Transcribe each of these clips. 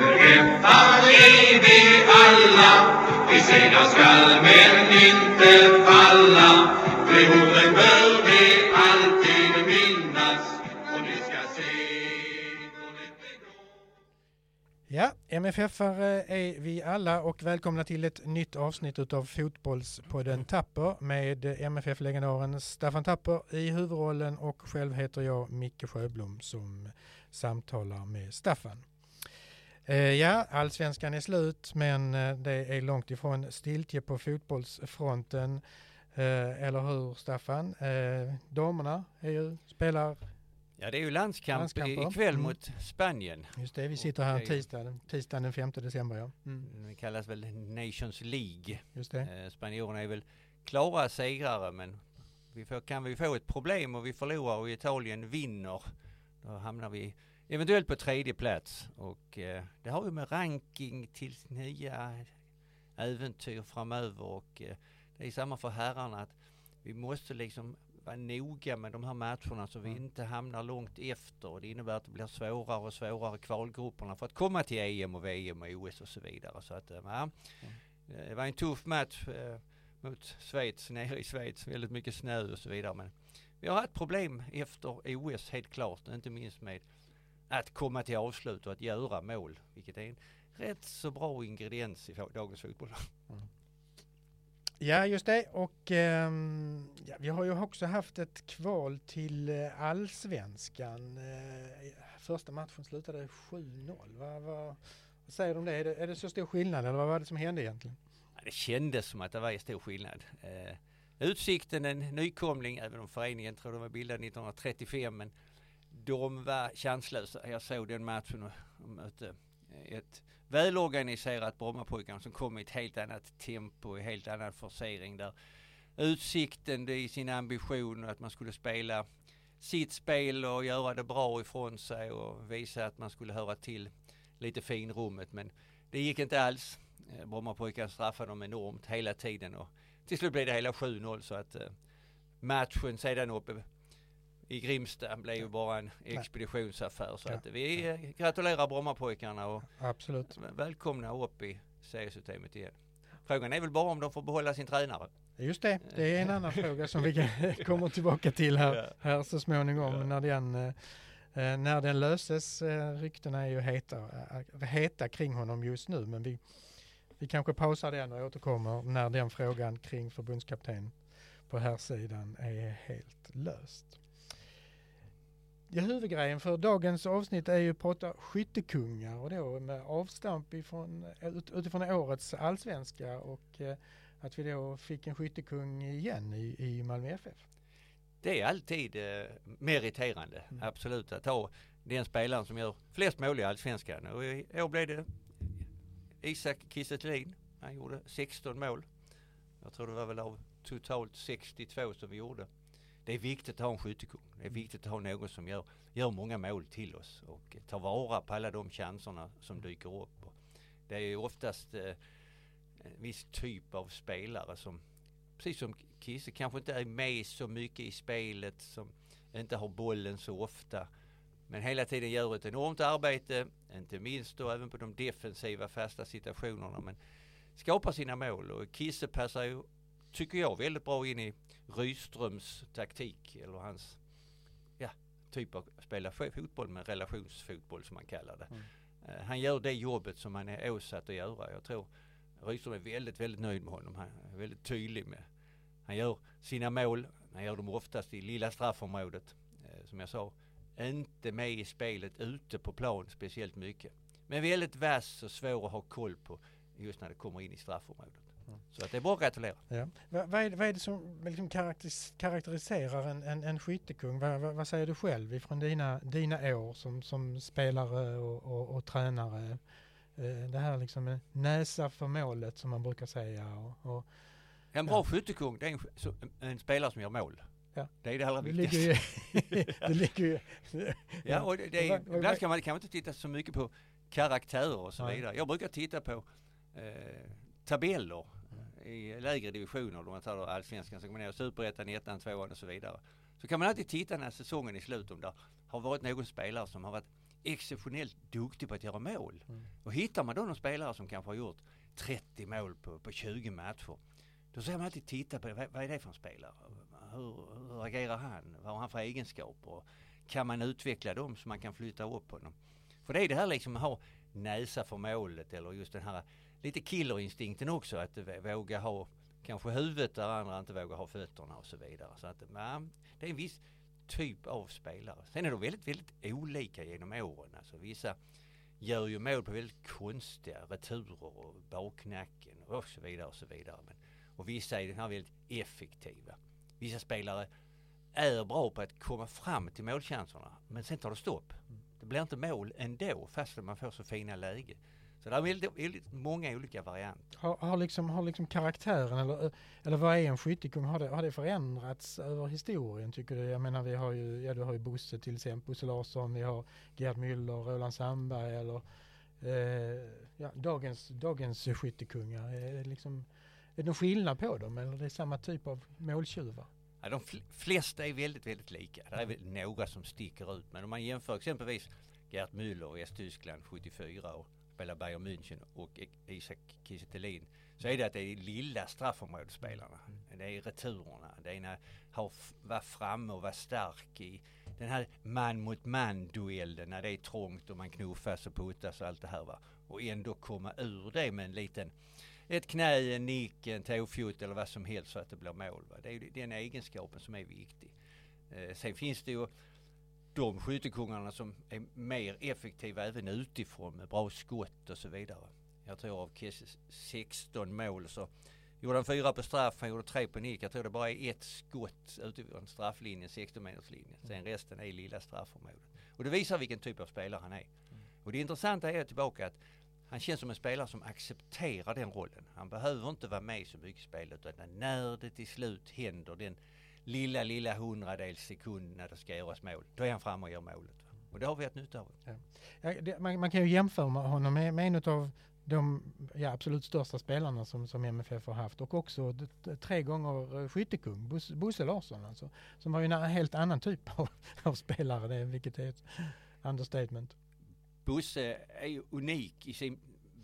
MFF-are är vi alla. Vi segrar skall men inte falla. De orden bör vi alltid minnas. Och ni ska se. Ja, MFF-are är vi alla och välkomna till ett nytt avsnitt utav Fotbollspodden Tapper med MFF-legendaren Staffan Tapper i huvudrollen och själv heter jag Micke Sjöblom som samtalar med Staffan. Eh, Ja, allsvenskan är slut men eh, det är långt ifrån stiltje på fotbollsfronten. Eh, Eller hur Staffan? Damerna är ju, spelar, Ja, det är ju landskamp Landskamper. ikväll Mm. mot Spanien. just det, vi sitter här tisdagen, tisdagen den 5 december ja. Mm, Det kallas väl Nations League. just det. Spanjorerna är väl klara segrare men vi får, kan vi få ett problem och vi förlorar och Italien vinner då hamnar vi eventuellt på tredje plats. Och eh, det har ju med ranking till nya äventyr framöver. Och eh, det är samma för herrarna att vi måste liksom vara noga med de här matcherna så vi Mm. inte hamnar långt efter. Och det innebär att det blir svårare och svårare kvalgrupperna för att komma till EM och VM och OS och så vidare. Så att eh, ja, det var en tuff match eh, mot Schweiz, nere i Schweiz, väldigt mycket snö och så vidare. Men vi har haft problem efter OS helt klart, inte minst med att komma till avslut och att göra mål, vilket är en rätt så bra ingrediens i dagens fotboll. Ja, just det. Och ehm, ja, vi har ju också haft ett kval till eh, allsvenskan. Eh, första matchen slutade 7-0. Vad, vad, vad säger du om det? Är, det? är det så stor skillnad eller vad var det som hände egentligen? Ja, Det kändes som att det var en stor skillnad. Eh, Utsikten, en nykomling, även om föreningen tror de var bildad 1935, men de var chanslösa. Jag såg den matchen och mötte ett välorganiserat Brommapojkarna som kom i ett helt annat tempo, i helt annan forcering där. Utsikten i sin ambition att man skulle spela sitt spel och göra det bra ifrån sig och visa att man skulle höra till lite finrummet. Men det gick inte alls. Eh, Brommapojkarna straffade dem enormt hela tiden och till slut blev det hela 7-0 så att eh, matchen sedan uppe i Grimsta blev ju bara en expeditionsaffär. Så Ja. att vi gratulerar Brommapojkarna och Absolut. välkomna upp i seriesystemet igen. Frågan är väl bara om de får behålla sin tränare. Just det, det är en annan fråga som vi kommer tillbaka till här, här så småningom Ja. när, den, eh, eh, när den löses. Eh, ryktena är ju heta, heta kring honom just nu men vi, vi kanske pausar den och återkommer när den frågan kring förbundskapten på här sidan är helt löst. Ja, huvudgrejen för dagens avsnitt är ju att prata skyttekungar och då med avstamp ifrån, ut, utifrån årets allsvenska och eh, att vi då fick en skyttekung igen i, i Malmö FF. Det är alltid eh, meriterande, Mm. absolut, att ha den spelaren som gör flest mål i Allsvenskan. Och i år blev det Isak Kiese. Han gjorde 16 mål. Jag tror det var väl av totalt 62 som vi gjorde. Det är viktigt att ha en skyttekung. Det är viktigt att ha någon som gör, gör många mål till oss och tar vara på alla de chanserna som dyker upp. Och det är oftast eh, en viss typ av spelare som precis som Kisse kanske inte är med så mycket i spelet, som inte har bollen så ofta. Men hela tiden gör ett enormt arbete, inte minst då även på de defensiva fasta situationerna. Men skapar sina mål och Kisse passar ju, tycker jag, väldigt bra in i Rydströms taktik eller hans ja, typ av spela fo- fotboll med relationsfotboll som man kallar det. Mm. Eh, Han gör det jobbet som han är åsatt att göra. Jag tror Rydström är väldigt, väldigt nöjd med honom. Han är väldigt tydlig med. Han gör sina mål. Han gör dem oftast i lilla straffområdet. Eh, som jag sa, inte med i spelet ute på plan speciellt mycket. Men väldigt vass och svår att ha koll på just när det kommer in i straffområdet. Mm. Så att det är bara att gratulera. Ja. Va, vad, är, vad är det som liksom karaktäris, karaktäriserar en, en, en skyttekung? Va, va, vad säger du själv ifrån dina, dina år som, som spelare och, och, och tränare? Eh, det här liksom näsa för målet som man brukar säga. Och, och En bra Ja. skyttekung, det är en, en spelare som gör mål. Ja. Det är det allra viktigaste. det ligger ju Ja, och det, det är, Vad- vad- ibland kan man, kan man inte titta så mycket på karaktärer och så vidare. Jag brukar titta på eh, tabeller i lägre divisioner. Om man tar allsvenskan så går man ner superettan, ettan, tvåan och så vidare. Så kan man alltid titta när säsongen är slut om det har varit någon spelare som har varit exceptionellt duktig på att göra mål. Mm. Och hittar man då någon spelare som kanske har gjort 30 mål på, på 20 matcher. Då ska man alltid titta på vad, vad är det för en spelare? Hur, hur agerar han? Vad har han för egenskaper? Kan man utveckla dem så man kan flytta upp honom? För det är det här liksom att ha näsa för målet eller just den här lite killerinstinkten också att våga ha kanske huvudet där andra inte vågar ha fötterna och så vidare. Så att, ja, det är en viss typ av spelare. Sen är de väldigt, väldigt olika genom åren. Alltså vissa gör ju mål på väldigt konstiga returer och baknacken och så vidare och så vidare. Men, och vissa är den här väldigt effektiva. Vissa spelare är bra på att komma fram till målchanserna men sen tar det stopp. Det blir inte mål ändå fast man får så fina läge. Så det är väldigt, väldigt många olika varianter. Har, har, liksom, har liksom karaktären eller, eller vad är en skyttekung? Har det, har det förändrats över historien tycker du? Jag menar vi har ju, ja du har ju Bosse till exempel, Bosse Larsson, vi har Gerd Müller, Roland Sandberg eller eh, ja, dagens, dagens skyttekungar. Är det, liksom, är det någon skillnad på dem eller är det samma typ av måltjuvar? Ja, de flesta är väldigt, väldigt lika. Det är väl några som sticker ut. Men om man jämför exempelvis Gerd Müller i Östtyskland 74 och spelar Bayern München och Isak Kiese så är det att det är lilla straffområdesspelarna. Mm. Det är returerna. Det är när har vara framme och vara stark i den här man mot man duellen när det är trångt och man knuffas och puttas och allt det här va. Och ändå komma ur det med en liten ett knä, en nick, en tåfot eller vad som helst så att det blir mål. Va? Det är den egenskapen som är viktig. Eh, sen finns det ju de skyttekungarna som är mer effektiva även utifrån med bra skott och så vidare. Jag tror av Kesses 16 mål så gjorde han fyra på straff, han gjorde tre på nick. Jag tror det bara är ett skott utifrån strafflinjen, 16 meterslinjen. Sen resten är lilla straffområdet. Och det visar vilken typ av spelare han är. Och det intressanta är tillbaka att han känns som en spelare som accepterar den rollen. Han behöver inte vara med så mycket i spelet utan när det till slut händer den lilla, lilla hundradels sekund när det ska göras mål, då är han framme och gör målet. Och det har vi haft nytta av. Ja. Ja, det, man, man, kan ju jämföra honom med, med en av de ja, absolut största spelarna som, som MFF har haft och också tre gånger skyttekung, Bosse, Bosse Larsson alltså, som var ju en helt annan typ av, av spelare, det, vilket är ett understatement. Bosse är ju unik i sin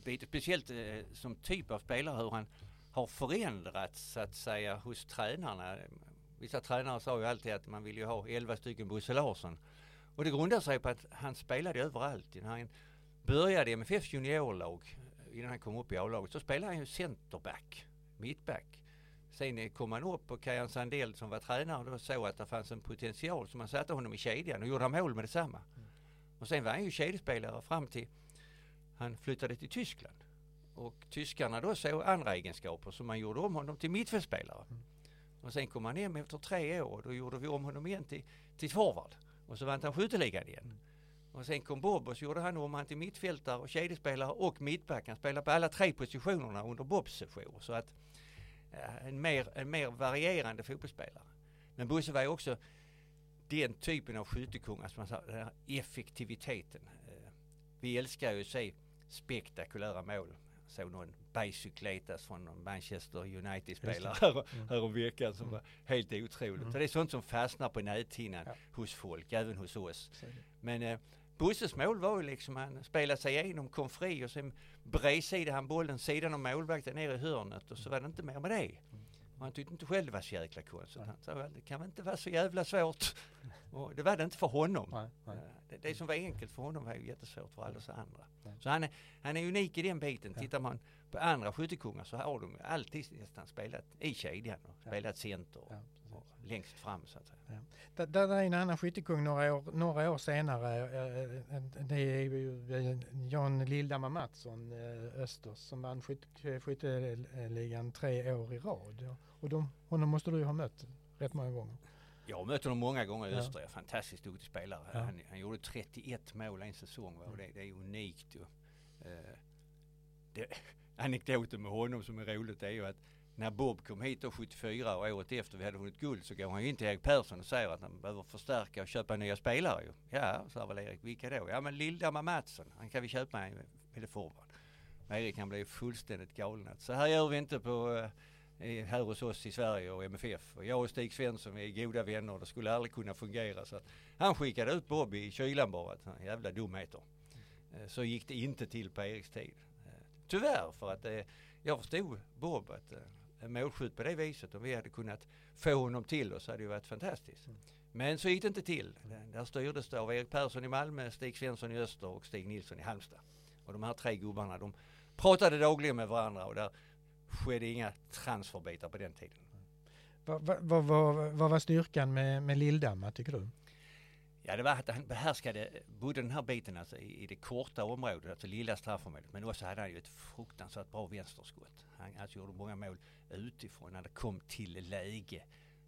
bit, speciellt eh, som typ av spelare hur han har förändrats så att säga hos tränarna. Vissa tränare sa ju alltid att man vill ju ha 11 stycken Bosse Larsson. Och det grundar sig på att han spelade överallt. När han började i MFFs juniorlag, innan han kom upp i A-laget, så spelade han ju centerback, mittback. Sen kom han upp och Kajan Sandell som var tränare och såg att det fanns en potential så man satte honom i kedjan och gjorde han mål med detsamma. Mm. Och sen var han ju kedjespelare fram till han flyttade till Tyskland. Och tyskarna då såg andra egenskaper så man gjorde om honom till mittfältspelare. Mm. Och sen kom han hem efter tre år och då gjorde vi om honom igen till, till forward. Och så vann han skytteligan igen. Och sen kom Bob och så gjorde han om han till mittfältare och kedjespelare och mittback. Han spelade på alla tre positionerna under Bobs session. Så att eh, en, mer, en mer varierande fotbollsspelare. Men Bosse var ju också den typen av skyttekung, alltså man sa, den här effektiviteten. Eh, vi älskar ju att se spektakulära mål. Såg någon Bajcykletas från Manchester United-spelare mm. häromveckan som mm. var helt otroligt. Mm. Så det är sånt som fastnar på näthinnan ja. hos folk, även hos oss. Men eh, Busses mål var ju liksom han spelade sig igenom, kom fri och sen bredsidade han bollen sidan om målvakten ner i hörnet och så var det inte mer med det. Mm. Och han tyckte inte själv det var så jäkla konstigt. Han sa det kan väl inte vara så jävla svårt. Och det var det inte för honom. Nej, nej. Det, det, som var enkelt för honom var ju jättesvårt för alla oss andra. Nej. Så han är, han är unik i den biten. Ja. Tittar man på andra skyttekungar så har de alltid nästan spelat i kedjan och spelat center. Ja längst fram så att säga. Ja. Där, är en annan skyttekung några år, några år senare. Eh, eh, det är eh, Jan Lildhammar Mattsson, Östers, som vann skytteligan tre år i rad. Och de, honom måste du ju ha mött rätt många gånger. Jag har mött honom många gånger i ja. Öster. Fantastiskt duktig spelare. Ja. Han, han, gjorde 31 mål en säsong. Och det, det är unikt. Ju. Det, anekdoten med honom som är roligt är ju att när Bob kom hit då 74 och året efter vi hade vunnit guld så går han ju in till Erik Persson och säger att han behöver förstärka och köpa nya spelare ju. Ja, sa väl Erik, vilka då? Ja men Lildhammar Mattsson, han kan vi köpa en. med forward. Men Erik han blev fullständigt galen. Så här gör vi inte på eh, här hos oss i Sverige och MFF. Och jag och Stig Svensson vi är goda vänner och det skulle aldrig kunna fungera. Så att han skickade ut Bobby i kylan bara. Att, jävla dumheter. Eh, så gick det inte till på Eriks tid. Eh, tyvärr för att jag förstod Bob att målskytt på det viset om vi hade kunnat få honom till oss hade ju varit fantastiskt. Mm. Men så gick det inte till. Där- styrdes det av Erik Persson i Malmö, Stig Svensson i Öster och Stig Nilsson i Halmstad. Och de här tre gubbarna de pratade dagligen med varandra och där skedde inga transferbitar på den tiden. Vad vad- vad- vad- vad var styrkan med, med Lilldamma tycker du? Ja det var att han behärskade både den här biten alltså i, i det korta området, alltså lilla straffområdet, men också hade han ju ett fruktansvärt bra vänsterskott. Han alltså gjorde många mål utifrån. När det kom till läge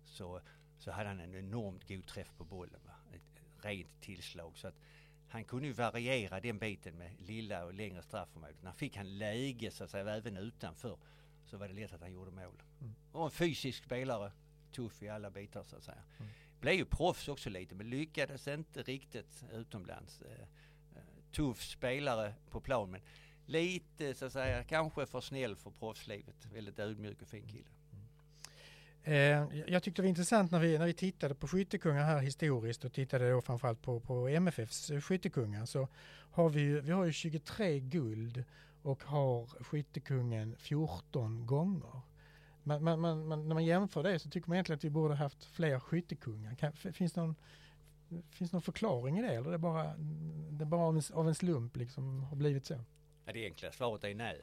så, så hade han en enormt god träff på bollen. Va? Ett rent tillslag. Så att han kunde ju variera den biten med lilla och längre straffområden. När fick han läge så att säga även utanför så var det lätt att han gjorde mål. Mm. Och en fysisk spelare, tuff i alla bitar så att säga. Mm. Blev ju proffs också lite men lyckades inte riktigt utomlands. Eh, eh, tuff spelare på plan men lite så att säga kanske för snäll för proffslivet. Väldigt ödmjuk och fin kille. Eh, jag tyckte det var intressant när vi, när vi tittade på skyttekungar här historiskt och tittade då framförallt på, på MFFs skyttekungar så har vi, vi har ju 23 guld och har skyttekungen 14 gånger. Man, man, man, man, när man jämför det så tycker man egentligen att vi borde haft fler skyttekungar. Kan, finns, det någon, finns det någon förklaring i det eller är det bara, det är bara av, en, av en slump liksom har blivit så? Ja, det enkla svaret är nej.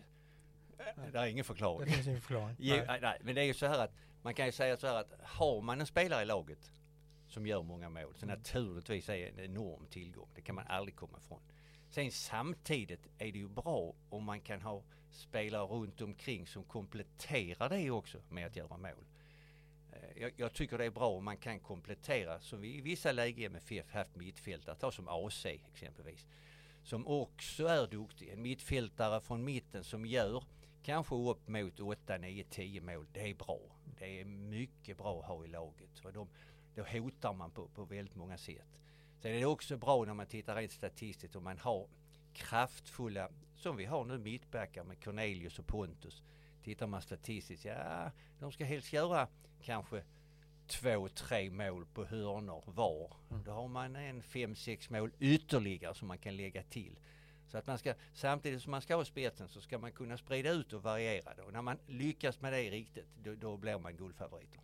Det är ingen Det förklaring. finns ingen förklaring. Jo, Nej. nej. nej, men det är ju så här att man kan ju säga så här att har man en spelare i laget som gör många mål så Mm. naturligtvis är det en enorm tillgång. Det kan man aldrig komma ifrån. Sen samtidigt är det ju bra om man kan ha spelare runt omkring som kompletterar det också med att göra mål. Eh, jag, jag tycker det är bra om man kan komplettera som vi i vissa lägen MFF haft mittfältare, ta som AC exempelvis. Som också är duktig. En mittfältare från mitten som gör kanske upp mot 8, 9, 10 mål. Det är bra. Det är mycket bra att ha i laget. För de, då hotar man på, på väldigt många sätt. Sen är det också bra när man tittar rent statistiskt om man har kraftfulla, som vi har nu mittbackar med Cornelius och Pontus. Tittar man statistiskt, ja de ska helst göra kanske två, tre mål på hörnor var. Då har man en fem, sex mål ytterligare som man kan lägga till. Så att man ska, samtidigt som man ska ha spetsen så ska man kunna sprida ut och variera det. Och när man lyckas med det riktigt, då, då blir man guldfavoriter.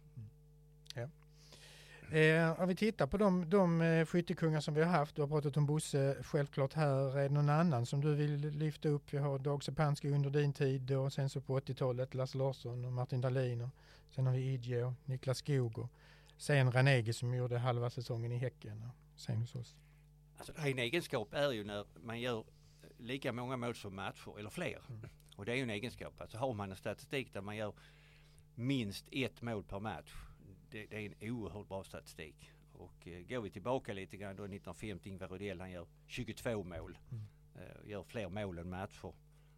Eh, om vi tittar på de, de eh, skyttekungar som vi har haft, du har pratat om Bosse självklart här, är det någon annan som du vill lyfta upp? Vi har Dag Sepanski under din tid och sen så på 80-talet Lasse Larsson och Martin Dahlin och sen har vi Idje och Niklas Skog och sen Ranegi som gjorde halva säsongen i Häcken och sen hos oss. Alltså en egenskap är ju när man gör lika många mål som matcher eller fler. Mm. Och det är ju en egenskap. Alltså har man en statistik där man gör minst ett mål per match. Det, det är en oerhört bra statistik. Och eh, går vi tillbaka lite grann då 1950 Ingvar Rydell han gör 22 mål. Mm. Eh, gör fler mål än matcher.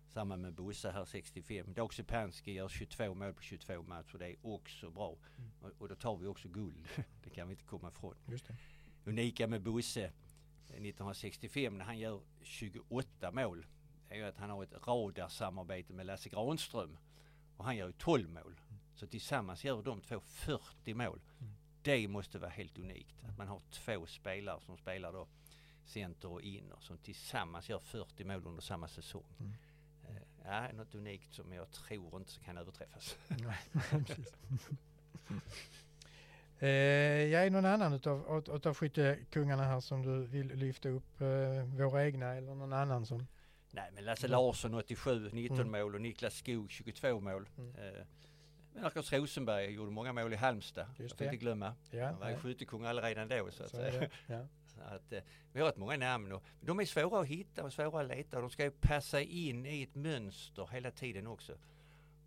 Samma med Bosse här 65. Dag Sepanski gör 22 mål på 22 matcher. Det är också bra. Mm. Och, och då tar vi också guld. det kan vi inte komma ifrån Just det. unika med Bosse 1965 när han gör 28 mål är ju att han har ett radarsamarbete med Lasse Granström och han gör ju 12 mål. Så tillsammans gör de två 40 mål. Mm. Det måste vara helt unikt att man har två spelare som spelar då center och inner som tillsammans gör 40 mål under samma säsong. Mm. Eh, Ja, något unikt som jag tror inte kan överträffas. Eh, jag är någon annan utav, av- utav skyttekungarna här som du vill lyfta upp? Eh, våra egna eller någon annan som? Nej men Lasse Mm. Larsson 87, 19 Mm. mål och Niklas Skog 22 mål. Mm. Eh, Marcus Rosenberg gjorde många mål i Halmstad. Just jag får det. inte glömma. Ja, Han var nej, skyttekung redan då så att så säga. det. Ja. Så att, eh, vi har rätt många namn och de är svåra att hitta och svåra att leta. De ska ju passa in i ett mönster hela tiden också.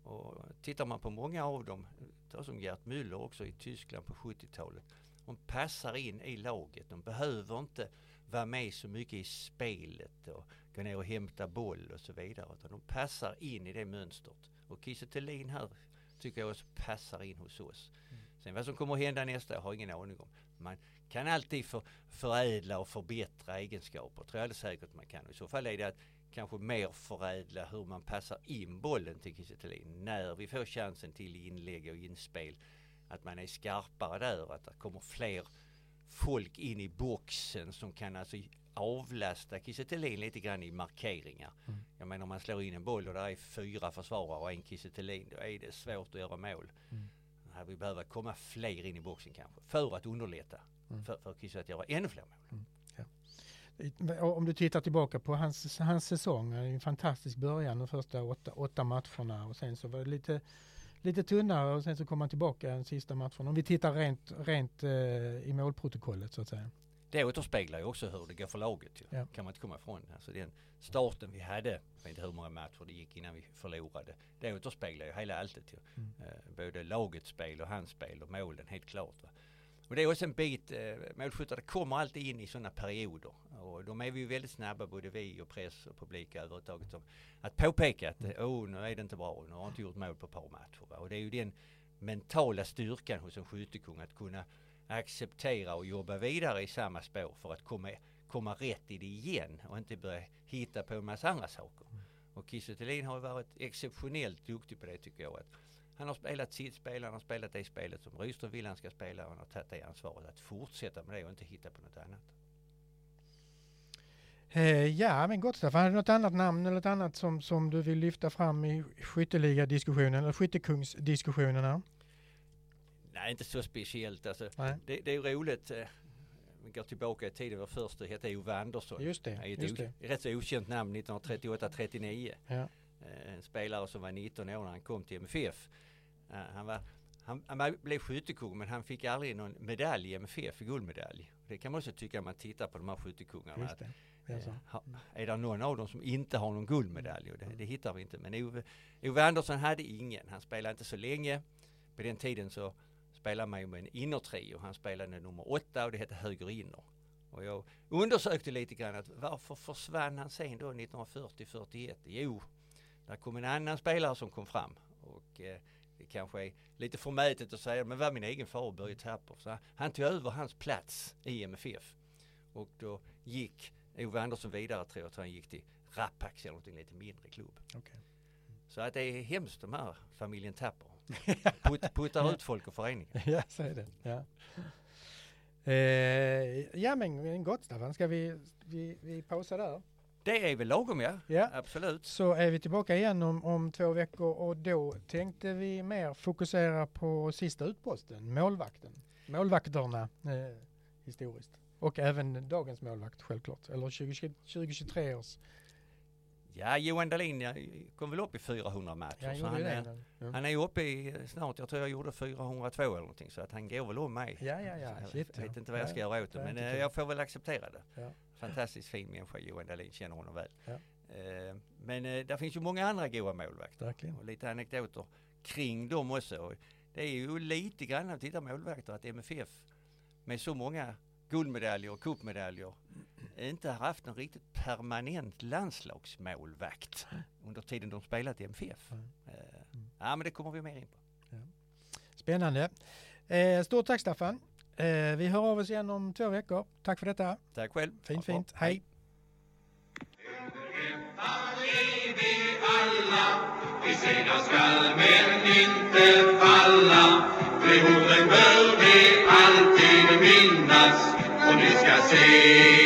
Och tittar man på många av dem, ta som Gert Müller också i Tyskland på 70-talet. De passar in i laget. De behöver inte vara med så mycket i spelet och gå ner och hämta boll och så vidare. Utan de passar in i det mönstret. Och Kiese här tycker jag också passar in hos oss. Sen vad som kommer att hända nästa år har jag ingen aning om. Man kan alltid för, förädla och förbättra egenskaper. tror jag alldeles säkert man kan. I så fall är det att kanske mer förädla hur man passar in bollen till Kiese när vi får chansen till inlägg och inspel. Att man är skarpare där, att det kommer fler folk in i boxen som kan alltså avlasta Kiese lite grann i markeringar. Mm. Jag menar om man slår in en boll och där är fyra försvarare och en Kiese då är det svårt att göra mål. Mm. Här vi behöver komma fler in i boxen kanske för att underlätta mm. för, för Kiese att göra ännu fler mål. Mm. Om du tittar tillbaka på hans, hans säsong, en fantastisk början de första åtta, åtta matcherna och sen så var det lite, lite tunnare och sen så kom han tillbaka den sista matchen. Om vi tittar rent, rent eh, i målprotokollet så att säga. Det återspeglar ju också hur det går för laget. Ja. kan man inte komma ifrån. Alltså den starten vi hade, jag vet inte hur många matcher det gick innan vi förlorade. Det återspeglar ju hela alltet. Ju. Mm. Eh, både lagets spel och hans spel och målen helt klart. Va? Och det är också en bit, eh, målskyttar kommer alltid in i sådana perioder. Och de är vi ju väldigt snabba, både vi och press och publik överhuvudtaget, att påpeka att oh, nu är det inte bra, nu har inte gjort mål på ett par matcher. Va? Och det är ju den mentala styrkan hos en skyttekung att kunna acceptera och jobba vidare i samma spår för att komma, komma rätt i det igen och inte börja hitta på en massa andra saker. Mm. Och Kiese har varit exceptionellt duktig på det tycker jag. Att han har spelat sitt spel, han har spelat det spelet som Rydström vill han ska spela och han har tagit det ansvaret att fortsätta med det och inte hitta på något annat. Eh, ja, men gott Staffan, har du något annat namn eller något annat som, som du vill lyfta fram i skytteliga-diskussionen eller skyttekungsdiskussionerna? Nej, inte så speciellt. Alltså, det, det, är roligt. Eh, vi går tillbaka i tiden. Vår första hette Ove Andersson. Just det. Ett just det. rätt så okänt namn 1938-39. Ja. Eh, en spelare som var 19 år när han kom till MFF. Eh, han, var, han, han blev skyttekung men han fick aldrig någon medalj i MFF, guldmedalj. Det kan man också tycka när man tittar på de här skyttekungarna. Det är, är det någon av dem som inte har någon guldmedalj? Det, det hittar vi inte. Men Ove, Ove Andersson hade ingen. Han spelade inte så länge. På den tiden så spelade man ju med en innertrio. Han spelade nummer åtta och det hette höger inner. Och jag undersökte lite grann att varför försvann han sen då 1940-41? Jo, där kom en annan spelare som kom fram. Och eh, det kanske är lite förmätet att säga, men var min egen far Börje Tapper. Så han tog över hans plats i MFF. Och då gick Ove Andersson vidare tror jag, att han gick till Rapax eller någonting lite mindre klubb. Okay. Så att det är hemskt de här familjen Tapper. Put, puttar ut folk och föreningar. Ja, så är det. Ja. Eh, ja men gott Staffan, ska vi, vi, vi pausa där? Det är väl lagom ja. ja. Absolut. Så är vi tillbaka igen om, om två veckor och då tänkte vi mer fokusera på sista utposten, målvakten. Målvakterna eh, historiskt. Och även dagens målvakt självklart, eller 20, 2023 års Ja, Johan Dahlin kom väl upp i 400 matcher. Ja, så han, är, ja. han är uppe i snart, jag tror jag gjorde 402 eller någonting. Så att han går väl om mig. Ja, ja, ja. jag Shit, vet inte vad jag ska göra åt det. Men eh, jag får väl acceptera det. Fantastiskt fin människa, Johan Dahlin, känner honom väl. Eh, men eh, där finns ju många andra goda målvakter. Verkligen. Och lite anekdoter kring dem också. Det är ju lite grann att titta målvakter att MFF med så många guldmedaljer och cupmedaljer inte har haft en riktigt permanent landslagsmålvakt under tiden de spelat i MFF. Mm. Ja men det kommer vi mer in på. Ja. Spännande. Eh, stort tack Staffan. Eh, vi hör av oss igen om två veckor. Tack för detta. Tack själv. Fint fint. Hej. Vi segrar skall men inte falla. Och